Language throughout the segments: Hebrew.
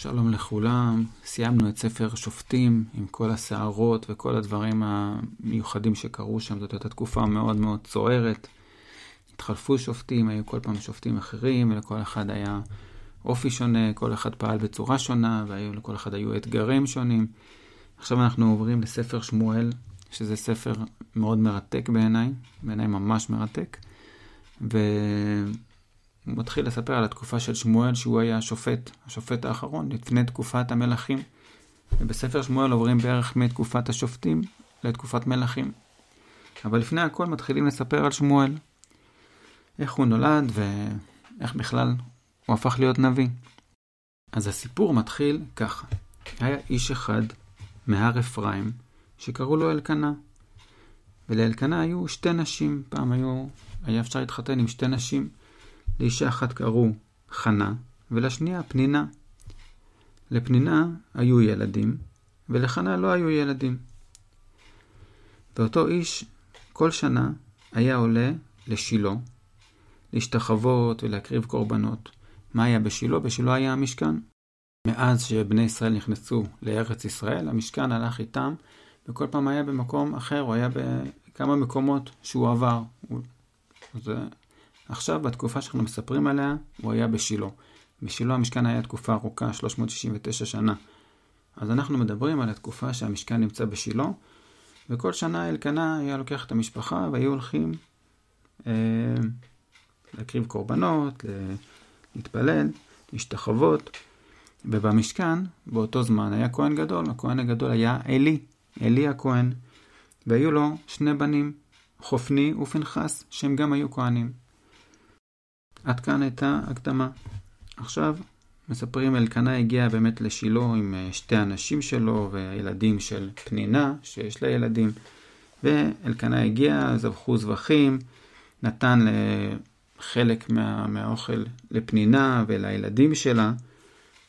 שלום לכולם, סיימנו את ספר שופטים עם כל הסערות וכל הדברים המיוחדים שקרו שם, זאת הייתה תקופה מאוד מאוד צוערת. התחלפו שופטים, היו כל פעם שופטים אחרים, ולכל אחד היה אופי שונה, כל אחד פעל בצורה שונה, ולכל אחד היו אתגרים שונים. עכשיו אנחנו עוברים לספר שמואל, שזה ספר מאוד מרתק בעיניי, בעיניי ממש מרתק. ו... הוא מתחיל לספר על התקופה של שמואל, שהוא היה השופט, השופט האחרון, לפני תקופת המלכים. ובספר שמואל עוברים בערך מתקופת השופטים לתקופת מלכים. אבל לפני הכל מתחילים לספר על שמואל. איך הוא נולד ואיך בכלל הוא הפך להיות נביא. אז הסיפור מתחיל ככה. היה איש אחד מהר אפרים שקראו לו אלקנה. ולאלקנה היו שתי נשים. פעם היו, היה אפשר להתחתן עם שתי נשים. לאישה אחת קראו חנה, ולשנייה פנינה. לפנינה היו ילדים, ולחנה לא היו ילדים. ואותו איש כל שנה היה עולה לשילה, להשתחוות ולהקריב קורבנות. מה היה בשילה? בשילה היה המשכן. מאז שבני ישראל נכנסו לארץ ישראל, המשכן הלך איתם, וכל פעם היה במקום אחר, הוא היה בכמה מקומות שהוא עבר. זה עכשיו, בתקופה שאנחנו מספרים עליה, הוא היה בשילה. בשילה המשכן היה תקופה ארוכה, 369 שנה. אז אנחנו מדברים על התקופה שהמשכן נמצא בשילה, וכל שנה אלקנה היה לוקח את המשפחה והיו הולכים אה, להקריב קורבנות, להתפלל, להשתחוות. ובמשכן, באותו זמן, היה כהן גדול. הכהן הגדול היה עלי, עלי הכהן. והיו לו שני בנים, חופני ופנחס, שהם גם היו כהנים. עד כאן הייתה הקדמה. עכשיו מספרים אלקנה הגיע באמת לשילה עם אה, שתי הנשים שלו והילדים של פנינה, שיש לה ילדים. ואלקנה הגיע, זבחו זבחים, נתן חלק מה, מהאוכל לפנינה ולילדים שלה,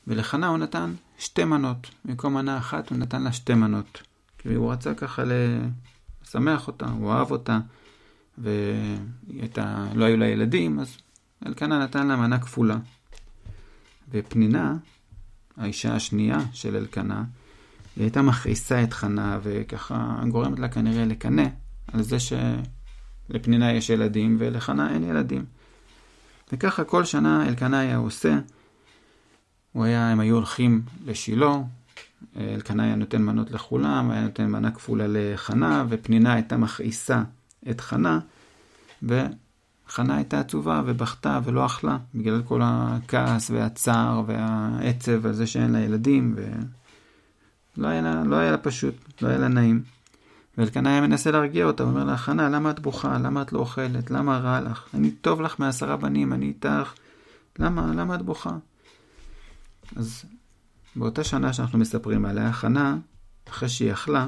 ולחנה הוא נתן שתי מנות. במקום מנה אחת הוא נתן לה שתי מנות. כי הוא רצה ככה לשמח אותה, הוא אהב אותה, ולא היו לה ילדים, אז אלקנה נתן לה מנה כפולה. ופנינה, האישה השנייה של אלקנה, היא הייתה מכעיסה את חנה, וככה גורמת לה כנראה לקנא על זה שלפנינה יש ילדים ולחנה אין ילדים. וככה כל שנה אלקנה היה עושה. הוא היה, הם היו הולכים לשילה, אלקנה היה נותן מנות לכולם, היה נותן מנה כפולה לחנה, ופנינה הייתה מכעיסה את חנה, ו... חנה הייתה עצובה ובכתה ולא אכלה, בגלל כל הכעס והצער והעצב על זה שאין לה ילדים, ולא היה לה, לא היה לה פשוט, לא היה לה נעים. ואלקנה היה מנסה להרגיע אותה, הוא אומר לה, חנה, למה את בוכה? למה את לא אוכלת? למה רע לך? אני טוב לך מעשרה בנים, אני איתך. למה, למה את בוכה? אז באותה שנה שאנחנו מספרים עליה, חנה, אחרי שהיא אכלה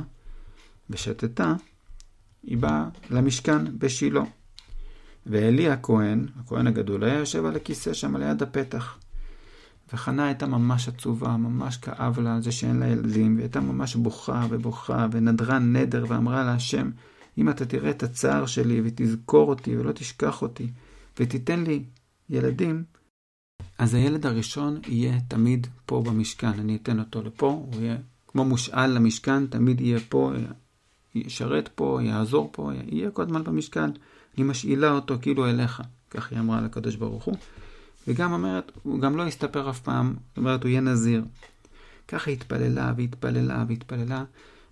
ושתתה, היא באה למשכן בשילה. ואלי הכהן, הכהן הגדול, היה יושב על הכיסא שם ליד הפתח. וחנה הייתה ממש עצובה, ממש כאב לה על זה שאין לה ילדים, והיא הייתה ממש בוכה ובוכה, ונדרה נדר, ואמרה לה, השם, אם אתה תראה את הצער שלי, ותזכור אותי, ולא תשכח אותי, ותיתן לי ילדים, אז הילד הראשון יהיה תמיד פה במשכן. אני אתן אותו לפה, הוא יהיה כמו מושאל למשכן, תמיד יהיה פה, ישרת פה, יעזור פה, יהיה כל הזמן במשכן. אני משאילה אותו כאילו אליך. כך היא אמרה לקדוש ברוך הוא. וגם אומרת, הוא גם לא יסתפר אף פעם, זאת אומרת, הוא יהיה נזיר. ככה היא התפללה והתפללה והתפללה,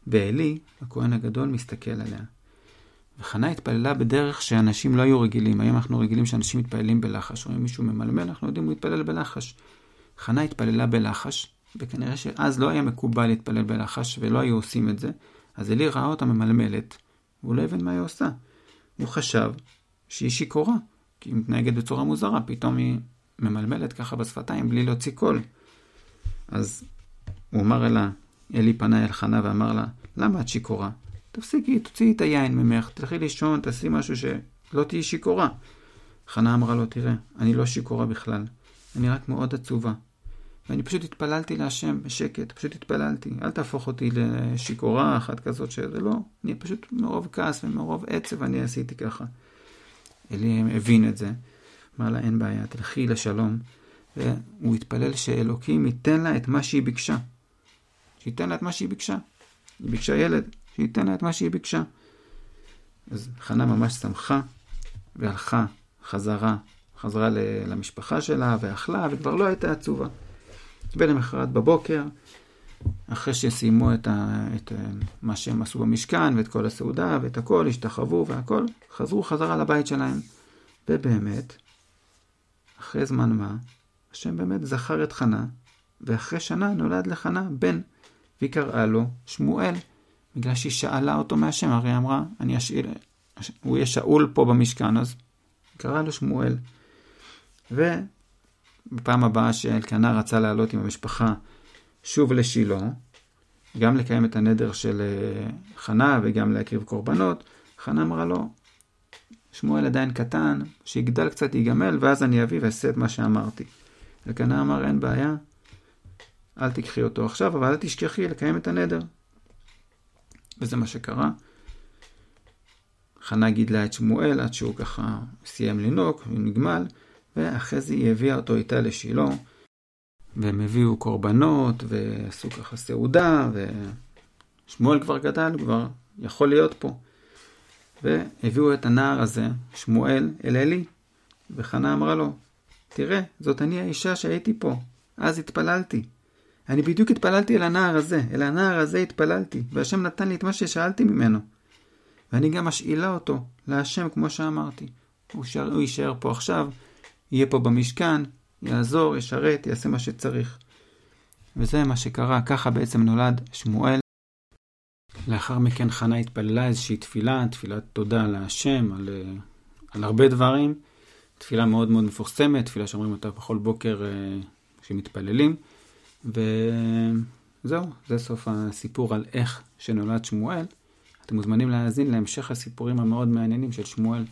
ועלי, הכהן הגדול, מסתכל עליה. וחנה התפללה בדרך שאנשים לא היו רגילים. היום אנחנו רגילים שאנשים מתפללים בלחש, או אם מישהו ממלמל, אנחנו יודעים, הוא יתפלל בלחש. חנה התפללה בלחש, וכנראה שאז לא היה מקובל להתפלל בלחש, ולא היו עושים את זה. אז אלי ראה אותה ממלמלת, והוא לא הבין מה היא עושה. הוא חשב שהיא שיכורה, כי היא מתנהגת בצורה מוזרה, פתאום היא ממלמלת ככה בשפתיים בלי להוציא קול. אז הוא אמר לה, אלי פנה אל חנה ואמר לה, למה את שיכורה? תפסיקי, תוציאי את היין ממך, תלכי לישון, תעשי משהו שלא תהיי שיכורה. חנה אמרה לו, תראה, אני לא שיכורה בכלל, אני רק מאוד עצובה. ואני פשוט התפללתי להשם בשקט, פשוט התפללתי. אל תהפוך אותי לשיכורה אחת כזאת שזה לא. אני פשוט מרוב כעס ומרוב עצב אני עשיתי ככה. אלי הבין את זה. אמר לה, אין בעיה, תלכי לשלום והוא התפלל שאלוקים ייתן לה את מה שהיא ביקשה. שייתן לה את מה שהיא ביקשה. היא ביקשה ילד, שייתן לה את מה שהיא ביקשה. אז חנה ממש שמחה, והלכה חזרה, חזרה למשפחה שלה, ואכלה, וכבר לא הייתה עצובה. ולמחרת בבוקר, אחרי שסיימו את, ה, את מה שהם עשו במשכן, ואת כל הסעודה, ואת הכל, השתחוו והכל, חזרו חזרה לבית שלהם. ובאמת, אחרי זמן מה, השם באמת זכר את חנה, ואחרי שנה נולד לחנה בן, והיא קראה לו שמואל, בגלל שהיא שאלה אותו מהשם, הרי היא אמרה, אני אשאיר, הוא יהיה שאול פה במשכן, אז קרא לו שמואל. ובפעם הבאה שאלקנה רצה לעלות עם המשפחה שוב לשילה, גם לקיים את הנדר של אה, חנה וגם להקריב קורבנות, חנה אמרה לו, שמואל עדיין קטן, שיגדל קצת ייגמל, ואז אני אביא ואעשה את מה שאמרתי. אלקנה אמר, אין בעיה, אל תיקחי אותו עכשיו, אבל אל תשכחי לקיים את הנדר. וזה מה שקרה. חנה גידלה את שמואל עד שהוא ככה סיים לנהוג, נגמל, ואחרי זה היא הביאה אותו איתה לשילה, והם הביאו קורבנות, ועשו ככה סעודה, ושמואל כבר גדל, כבר יכול להיות פה. והביאו את הנער הזה, שמואל, אל אלי, וחנה אמרה לו, תראה, זאת אני האישה שהייתי פה, אז התפללתי. אני בדיוק התפללתי אל הנער הזה, אל הנער הזה התפללתי, והשם נתן לי את מה ששאלתי ממנו. ואני גם משאילה אותו להשם כמו שאמרתי. הוא, הוא יישאר פה עכשיו, יהיה פה במשכן, יעזור, ישרת, יעשה מה שצריך. וזה מה שקרה, ככה בעצם נולד שמואל. לאחר מכן חנה התפללה איזושהי תפילה, תפילת תודה להשם על, אה, על הרבה דברים. תפילה מאוד מאוד מפורסמת, תפילה שאומרים אותה בכל בוקר אה, כשמתפללים. וזהו, זה סוף הסיפור על איך שנולד שמואל. אתם מוזמנים להאזין להמשך הסיפורים המאוד מעניינים של שמואל